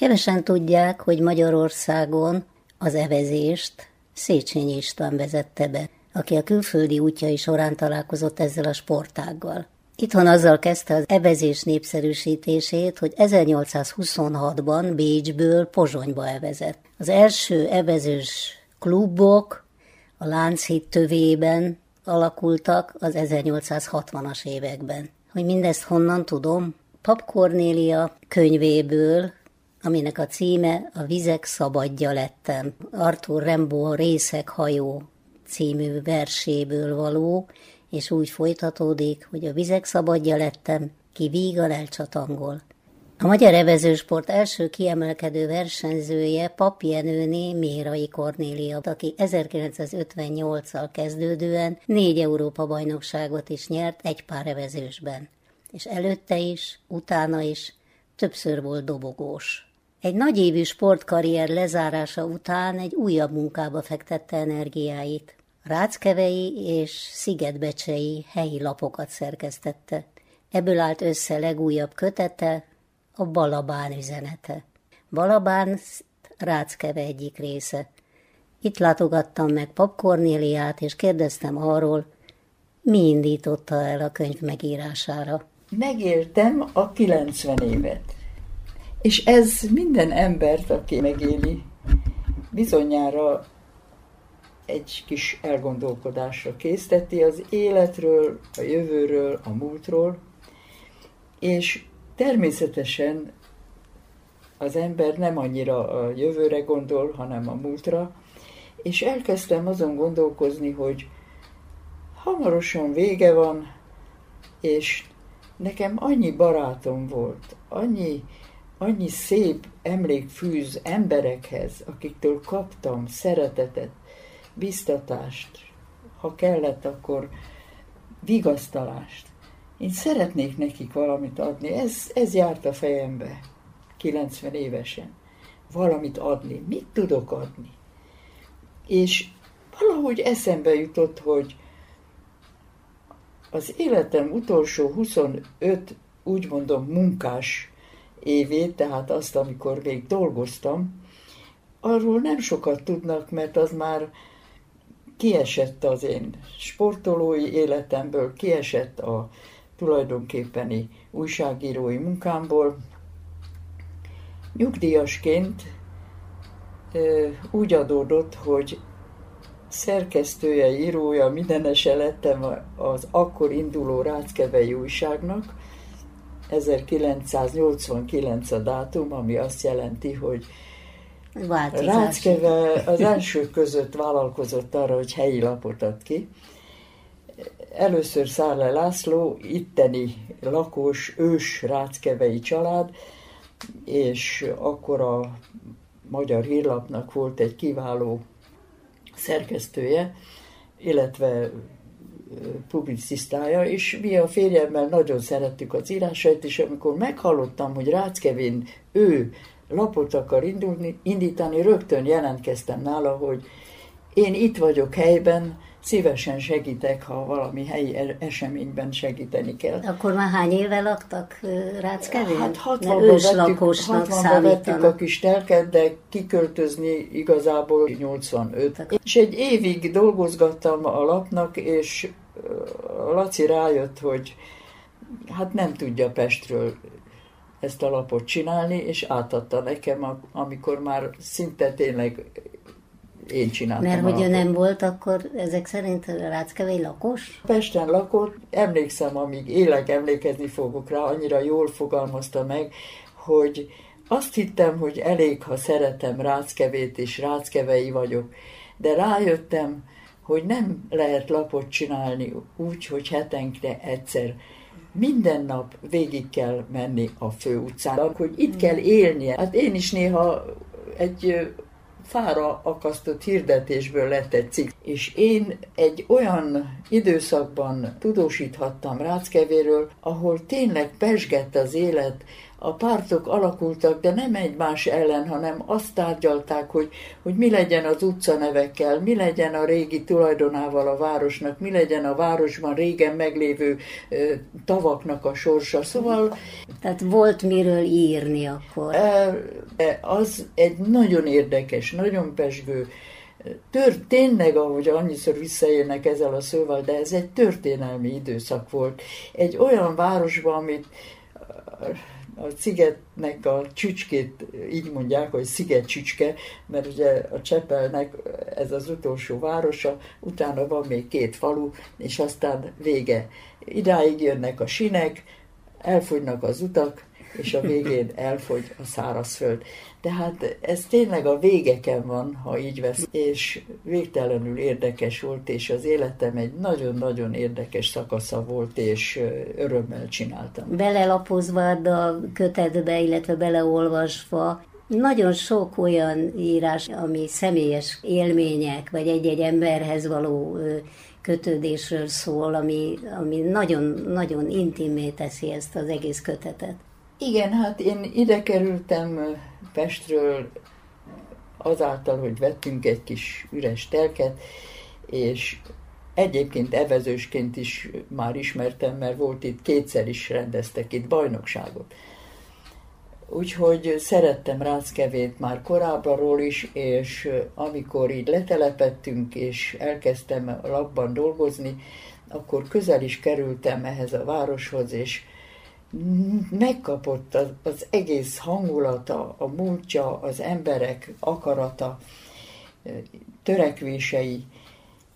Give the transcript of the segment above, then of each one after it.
Kevesen tudják, hogy Magyarországon az evezést Széchenyi István vezette be, aki a külföldi útjai során találkozott ezzel a sportággal. Itthon azzal kezdte az evezés népszerűsítését, hogy 1826-ban Bécsből Pozsonyba evezett. Az első evezős klubok a Lánchíd tövében alakultak az 1860-as években. Hogy mindezt honnan tudom? Pap Kornélia könyvéből, aminek a címe A vizek szabadja lettem. Arthur Rimbaud Részek hajó című verséből való, és úgy folytatódik, hogy a vizek szabadja lettem, ki vígan elcsatangol. A magyar evezősport első kiemelkedő versenyzője Papjenőné Mérai Kornélia, aki 1958-al kezdődően négy Európa-bajnokságot is nyert egy pár evezősben. És előtte is, utána is többször volt dobogós. Egy nagyévű sportkarrier lezárása után egy újabb munkába fektette energiáit. Ráckevei és Szigetbecsei helyi lapokat szerkesztette. Ebből állt össze legújabb kötete, a Balabán üzenete. Balabán Ráckeve egyik része. Itt látogattam meg Pap Kornéliát, és kérdeztem arról, mi indította el a könyv megírására. Megéltem a 90 évet. És ez minden embert, aki megéli, bizonyára egy kis elgondolkodásra készteti az életről, a jövőről, a múltról, és természetesen az ember nem annyira a jövőre gondol, hanem a múltra, és elkezdtem azon gondolkozni, hogy hamarosan vége van, és nekem annyi barátom volt, annyi, annyi szép emlék fűz emberekhez, akiktől kaptam szeretetet, biztatást, ha kellett, akkor vigasztalást. Én szeretnék nekik valamit adni. Ez, ez járt a fejembe 90 évesen. Valamit adni. Mit tudok adni? És valahogy eszembe jutott, hogy az életem utolsó 25, úgy mondom, munkás évét, tehát azt, amikor még dolgoztam, arról nem sokat tudnak, mert az már kiesett az én sportolói életemből, kiesett a tulajdonképpeni újságírói munkámból. Nyugdíjasként úgy adódott, hogy szerkesztője, írója, mindenese lettem az akkor induló Ráckevei újságnak. 1989 a dátum, ami azt jelenti, hogy Ráckeve az első között vállalkozott arra, hogy helyi lapot ad ki. Először Szárle László, itteni lakos, ős ráckevei család, és akkor a Magyar Hírlapnak volt egy kiváló szerkesztője, illetve publicisztája, és mi a férjemmel nagyon szerettük az írásait, és amikor meghallottam, hogy Ráckevén ő lapot akar indulni, indítani, rögtön jelentkeztem nála, hogy én itt vagyok helyben, szívesen segítek, ha valami helyi e- eseményben segíteni kell. Akkor már hány éve laktak Ráckevén? Hát 60-ban vettük, 60 vettük a kis telket, de kiköltözni igazából 85. És egy évig dolgozgattam a lapnak, és Laci rájött, hogy hát nem tudja Pestről ezt a lapot csinálni, és átadta nekem, amikor már szinte tényleg én csináltam. Mert hogy ő nem volt akkor ezek szerint Ráckevei lakos? Pesten lakott, emlékszem, amíg élek, emlékezni fogok rá, annyira jól fogalmazta meg, hogy azt hittem, hogy elég, ha szeretem Ráckevét, és Ráckevei vagyok, de rájöttem, hogy nem lehet lapot csinálni úgy, hogy hetenkre egyszer minden nap végig kell menni a főutcán, hogy itt kell élnie. Hát én is néha egy fára akasztott hirdetésből lett egy cikk. És én egy olyan időszakban tudósíthattam Ráckevéről, ahol tényleg pesgett az élet, a, pártok alakultak, de nem egymás ellen, hanem azt tárgyalták, hogy, hogy mi legyen az utcanevekkel, mi legyen a régi tulajdonával a városnak, mi legyen a városban régen meglévő ö, tavaknak a sorsa. Szóval... Tehát volt miről írni akkor. Az egy nagyon érdekes, nagyon pesgő, tört, tényleg, ahogy annyiszor visszaélnek ezzel a szóval, de ez egy történelmi időszak volt. Egy olyan városban, amit a szigetnek a csücskét így mondják, hogy sziget csücske, mert ugye a Csepelnek ez az utolsó városa, utána van még két falu, és aztán vége. Idáig jönnek a sinek, elfogynak az utak, és a végén elfogy a szárazföld. Tehát ez tényleg a végeken van, ha így vesz, és végtelenül érdekes volt, és az életem egy nagyon-nagyon érdekes szakasza volt, és örömmel csináltam. Belelapozva a kötetbe, illetve beleolvasva, nagyon sok olyan írás, ami személyes élmények, vagy egy-egy emberhez való kötődésről szól, ami, ami nagyon, nagyon intimé teszi ezt az egész kötetet. Igen, hát én ide kerültem Pestről azáltal, hogy vettünk egy kis üres telket, és egyébként evezősként is már ismertem, mert volt itt, kétszer is rendeztek itt bajnokságot. Úgyhogy szerettem Ráckevét már korábbról is, és amikor így letelepettünk, és elkezdtem labban dolgozni, akkor közel is kerültem ehhez a városhoz, és megkapott az, az egész hangulata, a múltja, az emberek akarata, törekvései,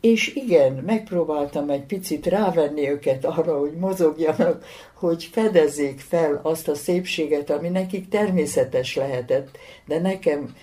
és igen, megpróbáltam egy picit rávenni őket arra, hogy mozogjanak, hogy fedezzék fel azt a szépséget, ami nekik természetes lehetett, de nekem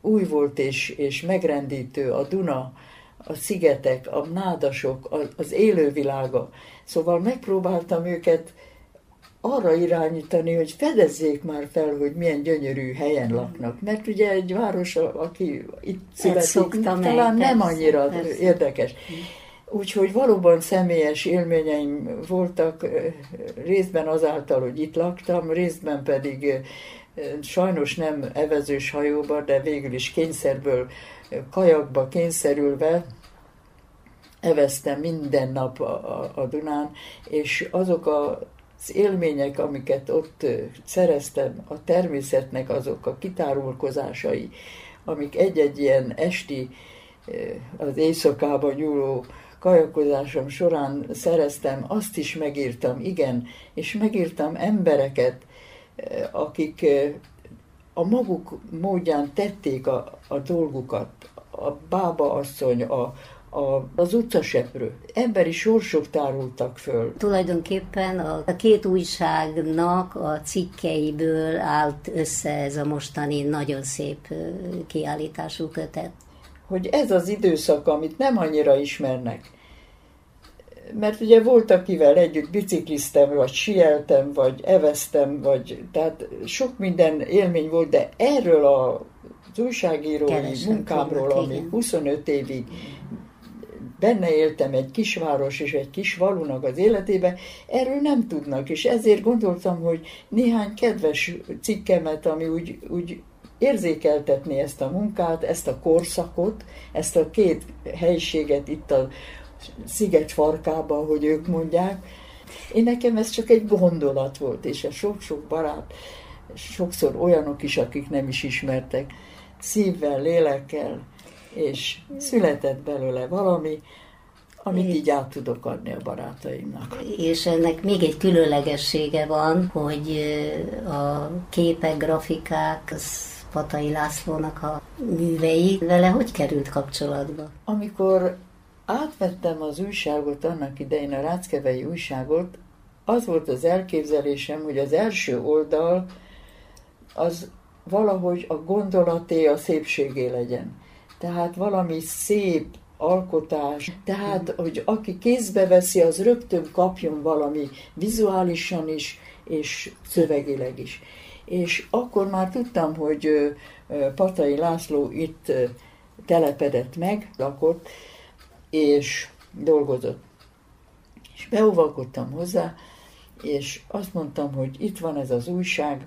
új volt és, és megrendítő a Duna, a szigetek, a nádasok, az élővilága. Szóval megpróbáltam őket arra irányítani, hogy fedezzék már fel, hogy milyen gyönyörű helyen laknak. Mert ugye egy város, aki itt születik, talán nem annyira persze. érdekes. Úgyhogy valóban személyes élményeim voltak, részben azáltal, hogy itt laktam, részben pedig sajnos nem evezős hajóba, de végül is kényszerből kajakba kényszerülve eveztem minden nap a, a, a Dunán, és azok a az élmények, amiket ott szereztem, a természetnek azok a kitárulkozásai, amik egy-egy ilyen esti, az éjszakába nyúló kajakozásom során szereztem, azt is megírtam, igen, és megírtam embereket, akik a maguk módján tették a, a dolgukat. A bába asszony, a, a, az utcaseprő. Emberi sorsok tárultak föl. Tulajdonképpen a, a két újságnak a cikkeiből állt össze ez a mostani nagyon szép kiállítású kötet. Hogy ez az időszak, amit nem annyira ismernek. Mert ugye volt, akivel együtt bicikliztem, vagy sieltem, vagy eveztem, vagy tehát sok minden élmény volt, de erről a az újságírói Kevesen munkámról, ami 25 évig benne éltem egy kisváros és egy kis falunak az életébe, erről nem tudnak, és ezért gondoltam, hogy néhány kedves cikkemet, ami úgy, úgy érzékeltetni ezt a munkát, ezt a korszakot, ezt a két helyiséget itt a sziget farkában, hogy ők mondják. Én nekem ez csak egy gondolat volt, és a sok-sok barát, sokszor olyanok is, akik nem is ismertek, szívvel, lélekkel, és született belőle valami, amit így át tudok adni a barátaimnak. És ennek még egy különlegessége van, hogy a képek, grafikák, az Patai Lászlónak a művei, vele hogy került kapcsolatba? Amikor átvettem az újságot, annak idején a Ráckevei újságot, az volt az elképzelésem, hogy az első oldal az valahogy a gondolaté, a szépségé legyen. Tehát valami szép alkotás, tehát, hogy aki kézbe veszi, az rögtön kapjon valami vizuálisan is, és szövegileg is. És akkor már tudtam, hogy Patai László itt telepedett meg, lakott, és dolgozott. És beóvalkodtam hozzá, és azt mondtam, hogy itt van ez az újság,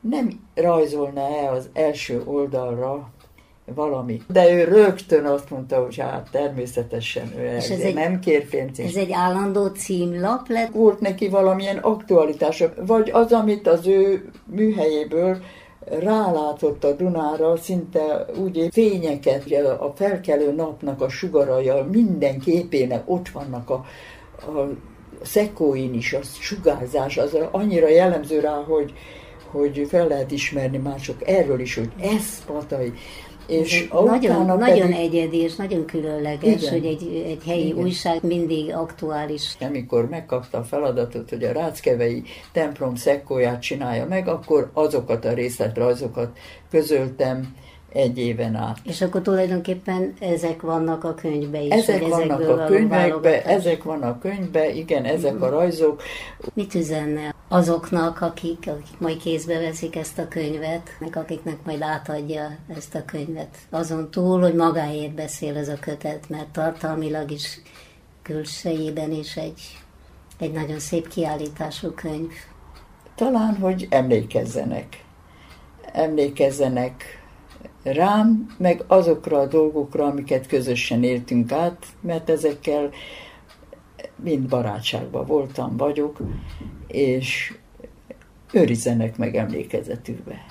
nem rajzolna-e az első oldalra valami. De ő rögtön azt mondta, hogy hát természetesen ő ez egy, nem kér pénzt. Ez egy állandó címlap lett? Volt neki valamilyen aktualitása, vagy az, amit az ő műhelyéből rálátott a Dunára szinte úgy fényeket, a felkelő napnak a sugaraja minden képének ott vannak a, a szekóin is, a sugárzás, az annyira jellemző rá, hogy, hogy fel lehet ismerni már csak erről is, hogy ez Patai. És nagyon, pedig... nagyon egyedi és nagyon különleges, igen, hogy egy, egy helyi igen. újság mindig aktuális. Amikor megkapta a feladatot, hogy a Ráckevei templom szekkóját csinálja meg, akkor azokat a részletrajzokat közöltem egy éven át. És akkor tulajdonképpen ezek vannak a könyvbe is? Ezek vannak a könyvekbe, ezek vannak a könyvbe, igen, ezek a rajzok. Mit üzenne azoknak, akik, akik majd kézbe veszik ezt a könyvet, meg akiknek majd átadja ezt a könyvet? Azon túl, hogy magáért beszél ez a kötet, mert tartalmilag is külsejében is egy, egy nagyon szép kiállítású könyv. Talán, hogy emlékezzenek. Emlékezzenek rám, meg azokra a dolgokra, amiket közösen éltünk át, mert ezekkel mind barátságban voltam, vagyok, és őrizenek meg emlékezetükbe.